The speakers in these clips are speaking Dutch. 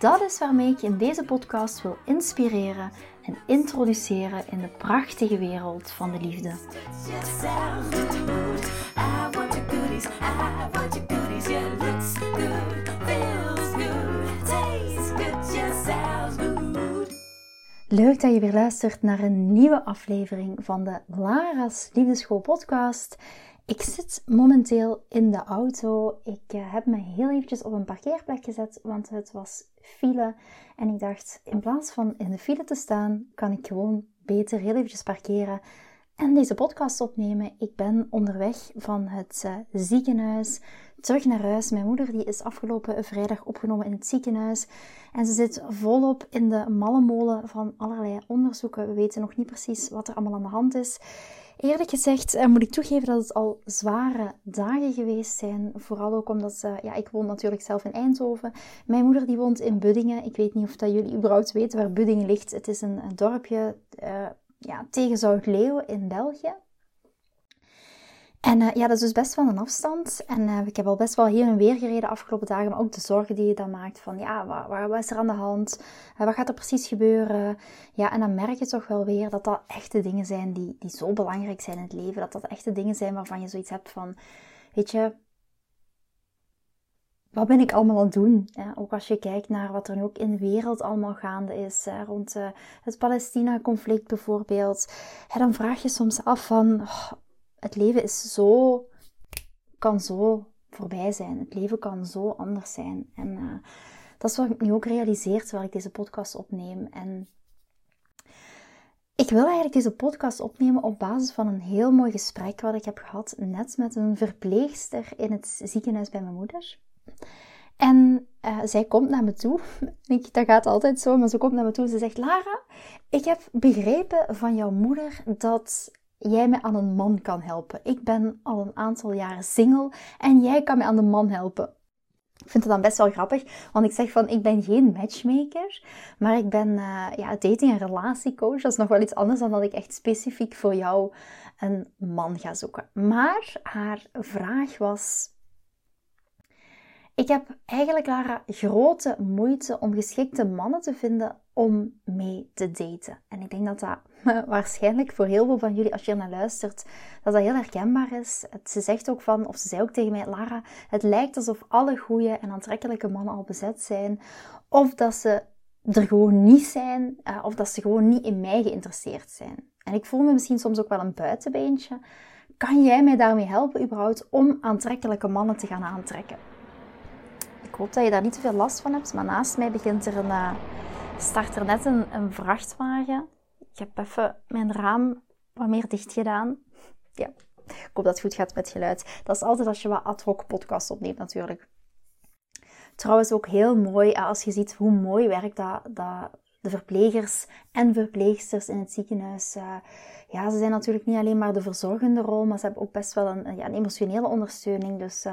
Dat is waarmee ik je in deze podcast wil inspireren en introduceren in de prachtige wereld van de liefde. Leuk dat je weer luistert naar een nieuwe aflevering van de Lara's Liefdeschool podcast. Ik zit momenteel in de auto. Ik eh, heb me heel eventjes op een parkeerplek gezet, want het was file. En ik dacht, in plaats van in de file te staan, kan ik gewoon beter heel eventjes parkeren en deze podcast opnemen. Ik ben onderweg van het uh, ziekenhuis terug naar huis. Mijn moeder die is afgelopen vrijdag opgenomen in het ziekenhuis. En ze zit volop in de malle molen van allerlei onderzoeken. We weten nog niet precies wat er allemaal aan de hand is. Eerlijk gezegd uh, moet ik toegeven dat het al zware dagen geweest zijn. Vooral ook omdat, uh, ja, ik woon natuurlijk zelf in Eindhoven. Mijn moeder die woont in Buddingen. Ik weet niet of dat jullie überhaupt weten waar Buddingen ligt. Het is een, dorpje uh, ja, tegen Zoutleeuwen in België. En uh, ja, dat is dus best wel een afstand. En uh, ik heb al best wel hier en weer gereden de afgelopen dagen. Maar ook de zorgen die je dan maakt van, ja, wat, wat is er aan de hand? Uh, wat gaat er precies gebeuren? Ja, en dan merk je toch wel weer dat dat echte dingen zijn die, die zo belangrijk zijn in het leven. Dat dat echte dingen zijn waarvan je zoiets hebt van, weet je, wat ben ik allemaal aan het doen? ook als je kijkt naar wat er nu ook in de wereld allemaal gaande is, rond het Palestina-conflict bijvoorbeeld. dan vraag je soms af van, oh, het leven is zo, kan zo voorbij zijn. Het leven kan zo anders zijn. En uh, dat is wat ik nu ook realiseer terwijl ik deze podcast opneem. En ik wil eigenlijk deze podcast opnemen op basis van een heel mooi gesprek wat ik heb gehad net met een verpleegster in het ziekenhuis bij mijn moeder. En uh, zij komt naar me toe. Ik, dat gaat altijd zo, maar ze komt naar me toe en ze zegt: Lara, ik heb begrepen van jouw moeder dat jij me aan een man kan helpen. Ik ben al een aantal jaren single en jij kan me aan de man helpen. Ik vind het dan best wel grappig, want ik zeg van ik ben geen matchmaker, maar ik ben uh, ja, dating- en relatiecoach. Dat is nog wel iets anders dan dat ik echt specifiek voor jou een man ga zoeken. Maar haar vraag was: ik heb eigenlijk Lara grote moeite om geschikte mannen te vinden om mee te daten. En ik denk dat dat waarschijnlijk voor heel veel van jullie, als je naar luistert, dat dat heel herkenbaar is. Ze zegt ook van, of ze zei ook tegen mij, Lara, het lijkt alsof alle goede en aantrekkelijke mannen al bezet zijn. Of dat ze er gewoon niet zijn, eh, of dat ze gewoon niet in mij geïnteresseerd zijn. En ik voel me misschien soms ook wel een buitenbeentje. Kan jij mij daarmee helpen überhaupt om aantrekkelijke mannen te gaan aantrekken? Hoop dat je daar niet te veel last van hebt, maar naast mij begint er een, uh, start er net een, een vrachtwagen. Ik heb even mijn raam wat meer dicht gedaan. Ja, ik hoop dat het goed gaat met geluid. Dat is altijd als je wat ad hoc podcast opneemt natuurlijk. Trouwens ook heel mooi eh, als je ziet hoe mooi werkt dat, dat de verplegers en verpleegsters in het ziekenhuis. Uh, ja, ze zijn natuurlijk niet alleen maar de verzorgende rol, maar ze hebben ook best wel een, ja, een emotionele ondersteuning. Dus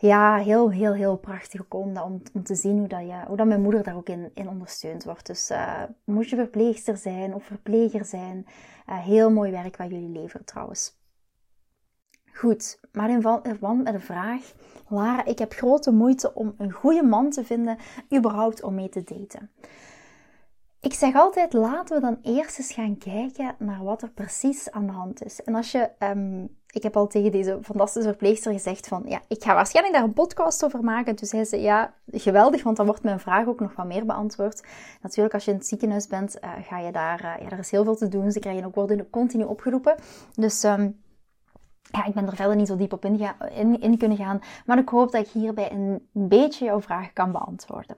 ja, heel, heel, heel prachtig om, om, om te zien hoe, dat je, hoe dat mijn moeder daar ook in, in ondersteund wordt. Dus uh, moet je verpleegster zijn of verpleger zijn, heel mooi werk wat jullie leveren trouwens. Goed, maar in verband met de vraag, Lara, ik heb grote moeite om een goede man te vinden, überhaupt om mee te daten. Ik zeg altijd, laten we dan eerst eens gaan kijken naar wat er precies aan de hand is. En als je, um, ik heb al tegen deze fantastische verpleegster gezegd van, ja, ik ga waarschijnlijk daar een podcast over maken. En toen zei ze, ja, geweldig, want dan wordt mijn vraag ook nog wat meer beantwoord. Natuurlijk, als je in het ziekenhuis bent, uh, ga je daar, uh, ja, er is heel veel te doen. Ze krijgen ook worden continu opgeroepen. Dus... Um, ja, ik ben er verder niet zo diep op in, in, in kunnen gaan, maar ik hoop dat ik hierbij een beetje jouw vraag kan beantwoorden.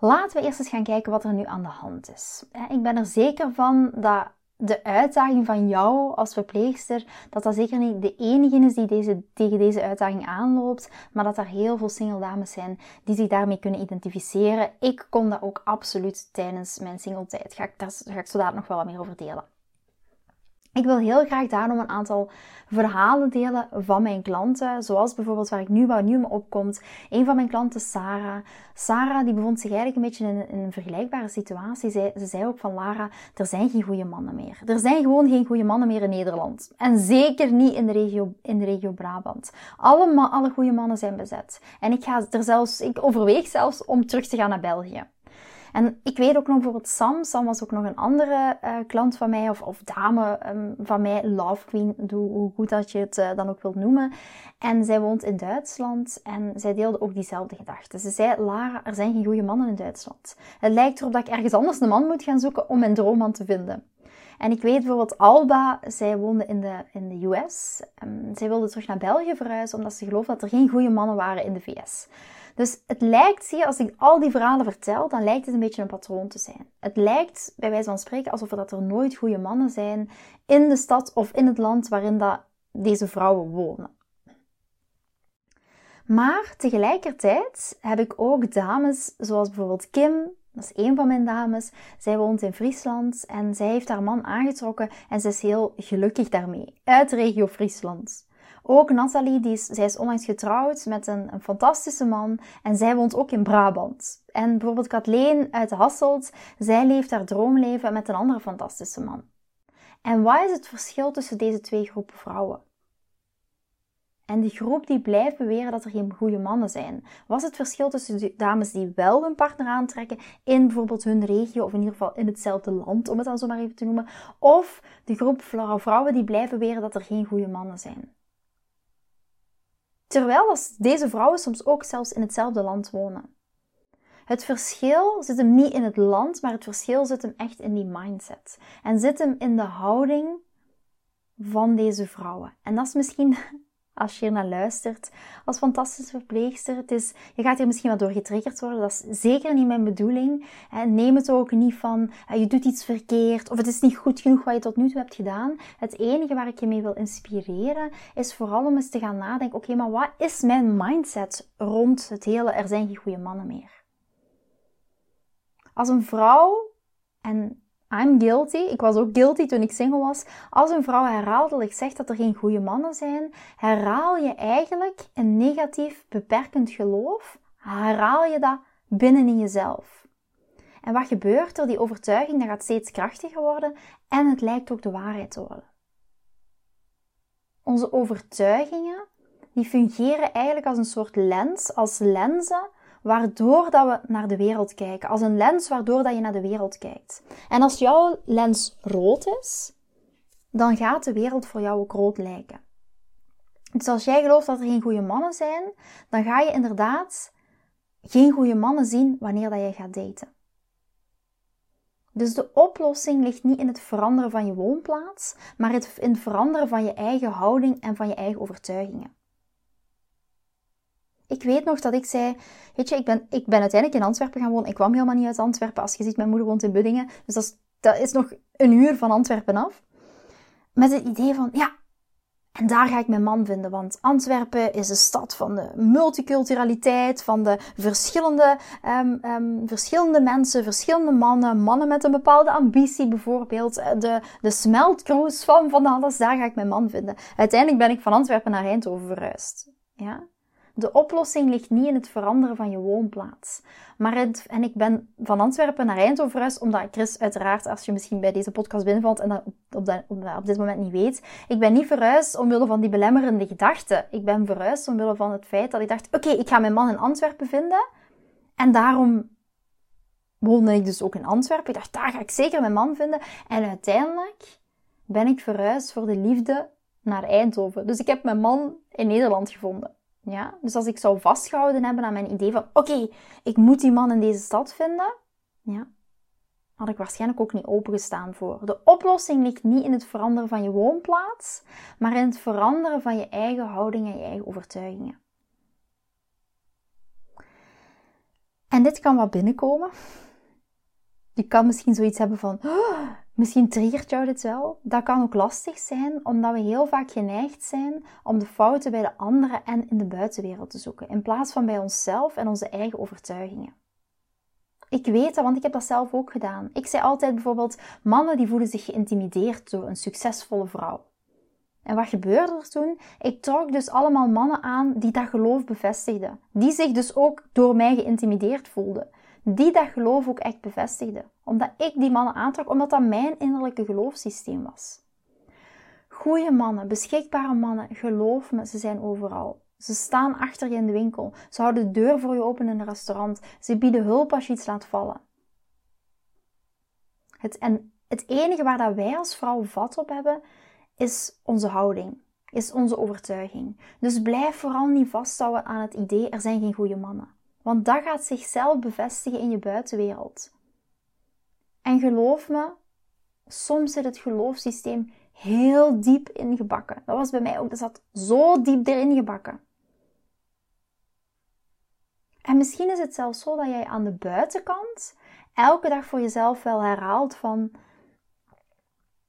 Laten we eerst eens gaan kijken wat er nu aan de hand is. Ik ben er zeker van dat de uitdaging van jou als verpleegster, dat dat zeker niet de enige is die deze, tegen deze uitdaging aanloopt, maar dat er heel veel single dames zijn die zich daarmee kunnen identificeren. Ik kon dat ook absoluut tijdens mijn single tijd. Ga ik, daar ga ik zo nog wel wat meer over delen. Ik wil heel graag daarom een aantal verhalen delen van mijn klanten. Zoals bijvoorbeeld waar ik nu, me opkomt. Een van mijn klanten, Sarah. Sarah die bevond zich eigenlijk een beetje in, een vergelijkbare situatie. Ze zei ook van Lara, er zijn geen goede mannen meer. Er zijn gewoon geen goede mannen meer in Nederland. En zeker niet in de regio, in de regio Brabant. Alle, alle goede mannen zijn bezet. En ik, ga er zelfs, ik overweeg zelfs om terug te gaan naar België. En ik weet ook nog bijvoorbeeld Sam. Sam was ook nog een andere uh, klant van mij, of, of dame um, van mij, Love Queen, hoe goed dat je het uh, dan ook wilt noemen. En zij woont in Duitsland en zij deelde ook diezelfde gedachten. Ze zei, Lara, er zijn geen goede mannen in Duitsland. Het lijkt erop dat ik ergens anders een man moet gaan zoeken om mijn droomman te vinden. En ik weet bijvoorbeeld Alba, zij woonde in de, in de US. Um, zij wilde terug naar België verhuizen omdat ze geloofde dat er geen goede mannen waren in de VS. Dus het lijkt, zie je, als ik al die verhalen vertel, dan lijkt het een beetje een patroon te zijn. Het lijkt, bij wijze van spreken, alsof er, dat er nooit goede mannen zijn in de stad of in het land waarin dat deze vrouwen wonen. Maar tegelijkertijd heb ik ook dames, zoals bijvoorbeeld Kim, dat is een van mijn dames. Zij woont in Friesland en zij heeft haar man aangetrokken en ze is heel gelukkig daarmee. Uit regio Friesland. Ook Nathalie, die is, zij is onlangs getrouwd met een, fantastische man en zij woont ook in Brabant. En bijvoorbeeld Kathleen uit Hasselt, zij leeft haar droomleven met een andere fantastische man. En wat is het verschil tussen deze twee groepen vrouwen? En die groep die blijft beweren dat er geen goede mannen zijn. Wat is het verschil tussen de dames die wel hun partner aantrekken in bijvoorbeeld hun regio of in ieder geval in hetzelfde land, om het dan zo maar even te noemen, of de groep vrouwen die blijven beweren dat er geen goede mannen zijn? Terwijl deze vrouwen soms ook zelfs in hetzelfde land wonen. Het verschil zit hem niet in het land, maar het verschil zit hem echt in die mindset. En zit hem in de houding van deze vrouwen. En dat is misschien als je hier naar luistert, als fantastische verpleegster. Het is, je gaat hier misschien wat door getriggerd worden. Dat is zeker niet mijn bedoeling. Neem het ook niet van, je doet iets verkeerd of het is niet goed genoeg wat je tot nu toe hebt gedaan. Het enige waar ik je mee wil inspireren is vooral om eens te gaan nadenken, oké, maar wat is mijn mindset rond het hele er zijn geen goede mannen meer? Als een vrouw, en I'm guilty. Ik was ook guilty toen ik single was. Als een vrouw herhaaldelijk zegt dat er geen goede mannen zijn, herhaal je eigenlijk een negatief, beperkend geloof. Herhaal je dat binnen in jezelf. En wat gebeurt er? Die overtuiging dat gaat steeds krachtiger worden en het lijkt ook de waarheid te worden. Onze overtuigingen die fungeren eigenlijk als een soort lens, als lenzen waardoor dat we naar de wereld kijken. Als een lens waardoor dat je naar de wereld kijkt. En als jouw lens rood is, dan gaat de wereld voor jou ook rood lijken. Dus als jij gelooft dat er geen goede mannen zijn, dan ga je inderdaad geen goede mannen zien wanneer dat je gaat daten. Dus de oplossing ligt niet in het veranderen van je woonplaats, maar in het veranderen van je eigen houding en van je eigen overtuigingen. Ik weet nog dat ik zei, weet je, ik ben, ik ben uiteindelijk in Antwerpen gaan wonen. Ik kwam helemaal niet uit Antwerpen. Als je ziet, mijn moeder woont in Buddingen. Dus dat is, dat is nog een uur van Antwerpen af. Met het idee van, ja, en daar ga ik mijn man vinden, want Antwerpen is een stad van de multiculturaliteit, van de verschillende, um, um, verschillende mensen, verschillende mannen, mannen met een bepaalde ambitie bijvoorbeeld, eh, de, de smeltkroes van van alles, daar ga ik mijn man vinden. Uiteindelijk ben ik van Antwerpen naar Eindhoven verhuisd. Ja? De oplossing ligt niet in het veranderen van je woonplaats. Maar het, en ik ben van Antwerpen naar Eindhoven verhuisd, omdat Chris uiteraard, als je misschien bij deze podcast binnenvalt en dat op, op, dit moment niet weet, ik ben niet verhuisd omwille van die belemmerende gedachten. Ik ben verhuisd omwille van het feit dat ik dacht, oké, ik ga mijn man in Antwerpen vinden. En daarom woonde ik dus ook in Antwerpen. Ik dacht, daar ga ik zeker mijn man vinden. En uiteindelijk ben ik verhuisd voor de liefde naar Eindhoven. Dus ik heb mijn man in Nederland gevonden. Ja? Dus als ik zou vastgehouden hebben aan mijn idee van, oké, ik moet die man in deze stad vinden, ja, had ik waarschijnlijk ook niet opengestaan voor. De oplossing ligt niet in het veranderen van je woonplaats, maar in het veranderen van je eigen houding en je eigen overtuigingen. En dit kan wat binnenkomen. Je kan misschien zoiets hebben van, oh, Misschien triggert jou dit wel. Dat kan ook lastig zijn, omdat we heel vaak geneigd zijn om de fouten bij de anderen en in de buitenwereld te zoeken, in plaats van bij onszelf en onze eigen overtuigingen. Ik weet dat, want ik heb dat zelf ook gedaan. Ik zei altijd bijvoorbeeld, mannen die voelen zich geïntimideerd door een succesvolle vrouw. En wat gebeurde er toen? Ik trok dus allemaal mannen aan die dat geloof bevestigden. Die zich dus ook door mij geïntimideerd voelden. Die dat geloof ook echt bevestigden. Omdat ik die mannen aantrok, omdat dat mijn innerlijke geloofssysteem was. Goeie mannen, beschikbare mannen, geloof me, ze zijn overal. Ze staan achter je in de winkel. Ze houden de deur voor je open in een restaurant. Ze bieden hulp als je iets laat vallen. Het, en het enige waar dat wij als vrouw vat op hebben, is onze houding, is onze overtuiging. Dus blijf vooral niet vasthouden aan het idee er zijn geen goede mannen. Want dat gaat zichzelf bevestigen in je buitenwereld. En geloof me, soms zit het geloofssysteem heel diep ingebakken. Dat was bij mij ook, dat zat zo diep erin gebakken. En misschien is het zelfs zo dat jij aan de buitenkant elke dag voor jezelf wel herhaalt van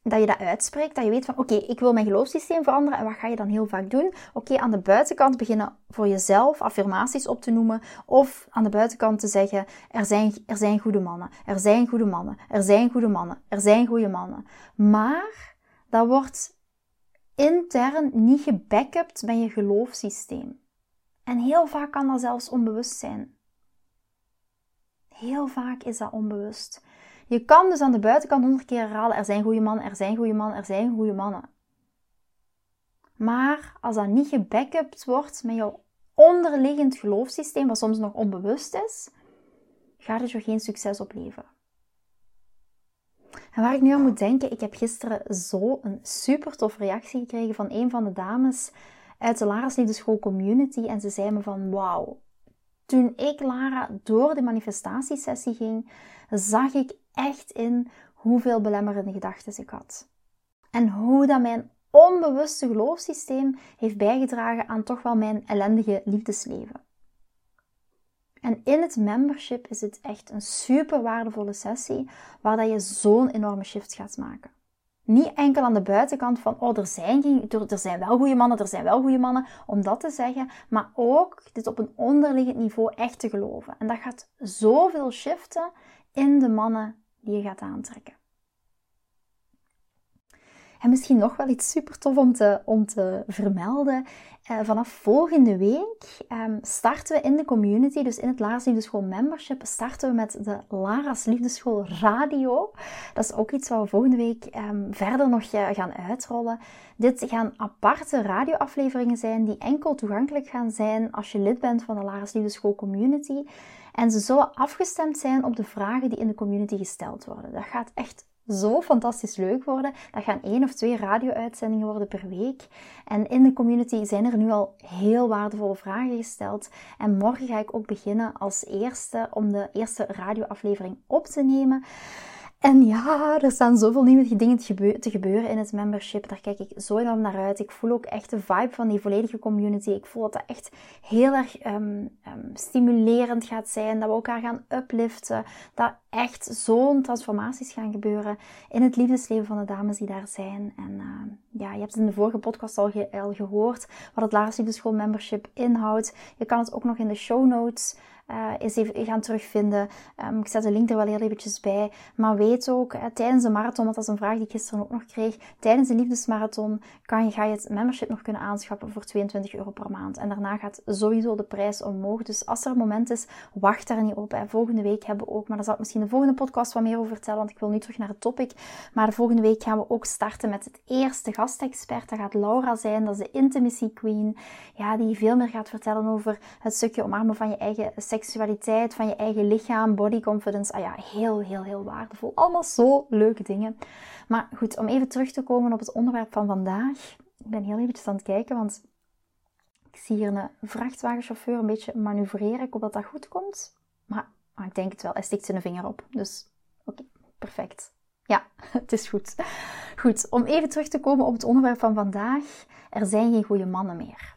dat je dat uitspreekt, dat je weet van oké, ik wil mijn geloofssysteem veranderen en wat ga je dan heel vaak doen? Oké, aan de buitenkant beginnen voor jezelf affirmaties op te noemen of aan de buitenkant te zeggen er zijn, er zijn goede mannen, er zijn goede mannen, er zijn goede mannen, er zijn goede mannen. Maar dat wordt intern niet gebackupt bij je geloofssysteem. En heel vaak kan dat zelfs onbewust zijn. Heel vaak is dat onbewust. Je kan dus aan de buitenkant honderd keer herhalen: er zijn goede mannen, er zijn goede mannen, er zijn goede mannen. Maar als dat niet gebackupt wordt met jouw onderliggend geloofssysteem, wat soms nog onbewust is, gaat het je geen succes opleveren. En waar ik nu aan moet denken, ik heb gisteren zo een super toffe reactie gekregen van een van de dames uit de Lara's Liefdeschool Community. En ze zei me van, wauw, toen ik Lara door de manifestatiesessie ging, zag ik echt in hoeveel belemmerende gedachten ik had. En hoe dat mijn onbewuste geloofssysteem heeft bijgedragen aan toch wel mijn ellendige liefdesleven. En in het membership is het echt een super waardevolle sessie waar dat je zo'n enorme shift gaat maken. Niet enkel aan de buitenkant van, oh, er zijn, er zijn wel goede mannen, er zijn wel goede mannen, om dat te zeggen, maar ook dit op een onderliggend niveau echt te geloven. En dat gaat zoveel shiften in de mannen die je gaat aantrekken. En misschien nog wel iets super tof om te, om te vermelden. Uh, vanaf volgende week um, starten we in de community, dus in het Lara's Liefdeschool Membership, starten we met de Lara's Liefdeschool Radio. Dat is ook iets wat we volgende week um, verder nog uh, gaan uitrollen. Dit gaan aparte radioafleveringen zijn die enkel toegankelijk gaan zijn als je lid bent van de Lara's Liefdeschool Community. En ze zullen afgestemd zijn op de vragen die in de community gesteld worden. Dat gaat echt zo fantastisch leuk worden. Dat gaan één of twee radio-uitzendingen worden per week. En in de community zijn er nu al heel waardevolle vragen gesteld. En morgen ga ik ook beginnen als eerste om de eerste radioaflevering op te nemen. En ja, er staan zoveel nieuwe dingen te gebeuren in het membership. Daar kijk ik zo enorm naar uit. Ik voel ook echt de vibe van die volledige community. Ik voel dat dat echt heel erg um, stimulerend gaat zijn. Dat we elkaar gaan upliften. Dat echt zo'n transformaties gaan gebeuren in het liefdesleven van de dames die daar zijn. En uh, ja, je hebt in de vorige podcast al, gehoord wat het Lars Liefdeschool membership inhoudt. Je kan het ook nog in de show notes uh, eens even gaan terugvinden. Um, ik zet de link er wel heel eventjes bij. Maar weet ook, uh, tijdens de marathon, want dat is een vraag die ik gisteren ook nog kreeg. Tijdens de liefdesmarathon kan je, ga je het membership nog kunnen aanschaffen voor 22 euro per maand. En daarna gaat sowieso de prijs omhoog. Dus als er een moment is, wacht daar niet op. Hè. Volgende week hebben we ook, maar daar zal ik misschien de volgende podcast wat meer over vertellen, want ik wil nu terug naar het topic. Maar de volgende week gaan we ook starten met het eerste gastexpert. Dat gaat Laura zijn, dat is de Intimacy Queen. Ja, die veel meer gaat vertellen over het stukje omarmen van je eigen van je eigen lichaam, body confidence. Ah ja, heel, heel, heel waardevol. Allemaal zo leuke dingen. Maar goed, om even terug te komen op het onderwerp van vandaag. Ik ben heel eventjes aan het kijken, want ik zie hier een vrachtwagenchauffeur een beetje manoeuvreren. Ik hoop dat dat goed komt. Maar, maar ik denk het wel. Hij stikt zijn vinger op. Dus oké, perfect. Ja, het is goed. Goed, om even terug te komen op het onderwerp van vandaag. Er zijn geen goede mannen meer.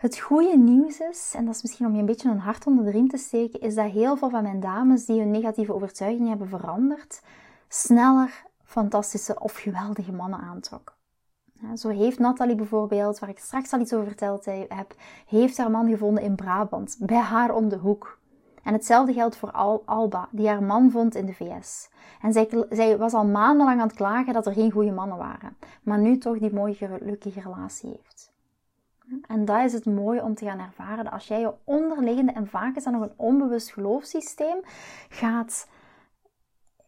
Het goede nieuws is, en dat is misschien om je een beetje een hart onder de riem te steken, is dat heel veel van mijn dames die hun negatieve overtuigingen hebben veranderd, sneller fantastische of geweldige mannen aantrok. Zo heeft Nathalie bijvoorbeeld, waar ik straks al iets over verteld heb, heeft haar man gevonden in Brabant, bij haar om de hoek. En hetzelfde geldt voor Alba, die haar man vond in de VS. En zij, zij, was al maandenlang aan het klagen dat er geen goede mannen waren, maar nu toch die mooie gelukkige relatie heeft. En dat is het mooie om te gaan ervaren, dat als jij je onderliggende, en vaak is dat nog een onbewust geloofssysteem, gaat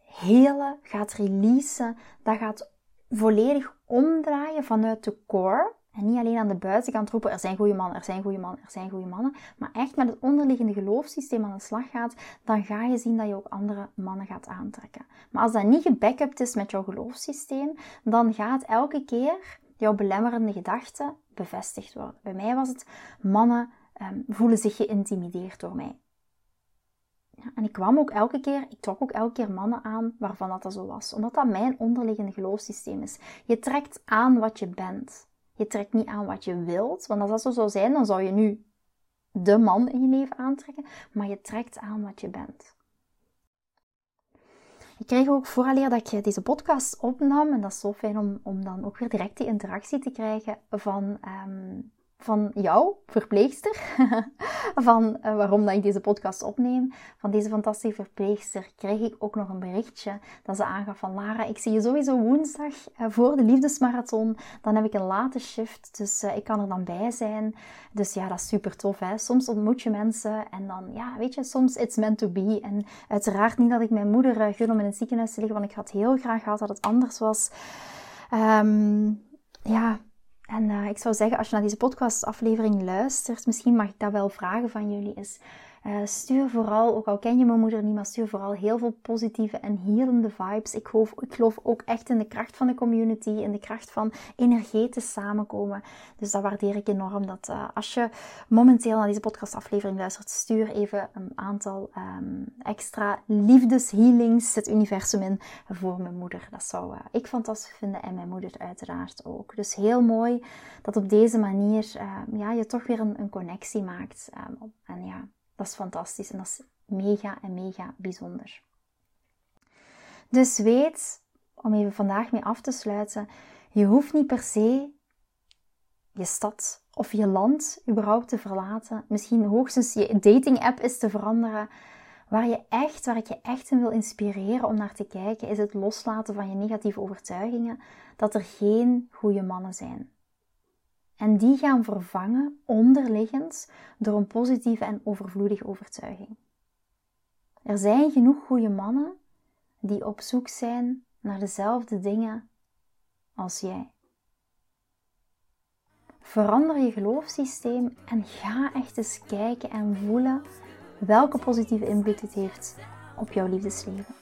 helen, gaat releasen, dat gaat volledig omdraaien vanuit de core. En niet alleen aan de buitenkant roepen, er zijn goede mannen, er zijn goede mannen, er zijn goede mannen. Maar echt met het onderliggende geloofssysteem aan de slag gaat, dan ga je zien dat je ook andere mannen gaat aantrekken. Maar als dat niet gebackupt is met jouw geloofssysteem, dan gaat elke keer jouw belemmerende gedachte bevestigd worden. Bij mij was het, mannen ehm, voelen zich geïntimideerd door mij. Ja, en ik kwam ook elke keer, ik trok ook elke keer mannen aan waarvan dat, dat zo was. Omdat dat mijn onderliggende geloofssysteem is. Je trekt aan wat je bent. Je trekt niet aan wat je wilt. Want als dat zo zou zijn, dan zou je nu de man in je leven aantrekken. Maar je trekt aan wat je bent. Ik kreeg ook vooraleer dat ik deze podcast opnam, en dat is zo fijn om, om dan ook weer direct die interactie te krijgen van ehm, van jou, verpleegster, van uh, waarom dat ik deze podcast opneem, van deze fantastische verpleegster, kreeg ik ook nog een berichtje dat ze aangaf van Lara, ik zie je sowieso woensdag uh, voor de liefdesmarathon, dan heb ik een late shift, dus uh, ik kan er dan bij zijn. Dus ja, dat is super tof. Hè? Soms ontmoet je mensen en dan, ja, weet je, soms it's meant to be. En uiteraard niet dat ik mijn moeder gun om in het ziekenhuis te liggen, want ik had heel graag gehad dat het anders was. Um, ja, en uh, ik zou zeggen, als je naar deze podcastaflevering luistert, misschien mag ik dat wel vragen van jullie, is uh, stuur vooral, ook al ken je mijn moeder niet, maar stuur vooral heel veel positieve en helende vibes. Ik geloof, ik geloof ook echt in de kracht van de community, in de kracht van energetisch samenkomen. Dus dat waardeer ik enorm. Dat uh, als je momenteel naar deze podcastaflevering luistert, stuur even een aantal um, extra liefdeshealings het universum in voor mijn moeder. Dat zou uh, ik fantastisch vinden en mijn moeder uiteraard ook. Dus heel mooi dat op deze manier ja, je toch weer een, een connectie maakt. Um, en ja, dat is fantastisch en dat is mega en mega bijzonder. Dus weet, om even vandaag mee af te sluiten, je hoeft niet per se je stad of je land überhaupt te verlaten. Misschien hoogstens je dating app is te veranderen. Waar, je echt, waar ik je echt in wil inspireren om naar te kijken, is het loslaten van je negatieve overtuigingen dat er geen goede mannen zijn. En die gaan vervangen onderliggend door een positieve en overvloedige overtuiging. Er zijn genoeg goede mannen die op zoek zijn naar dezelfde dingen als jij. Verander je geloofssysteem en ga echt eens kijken en voelen welke positieve invloed het heeft op jouw liefdesleven.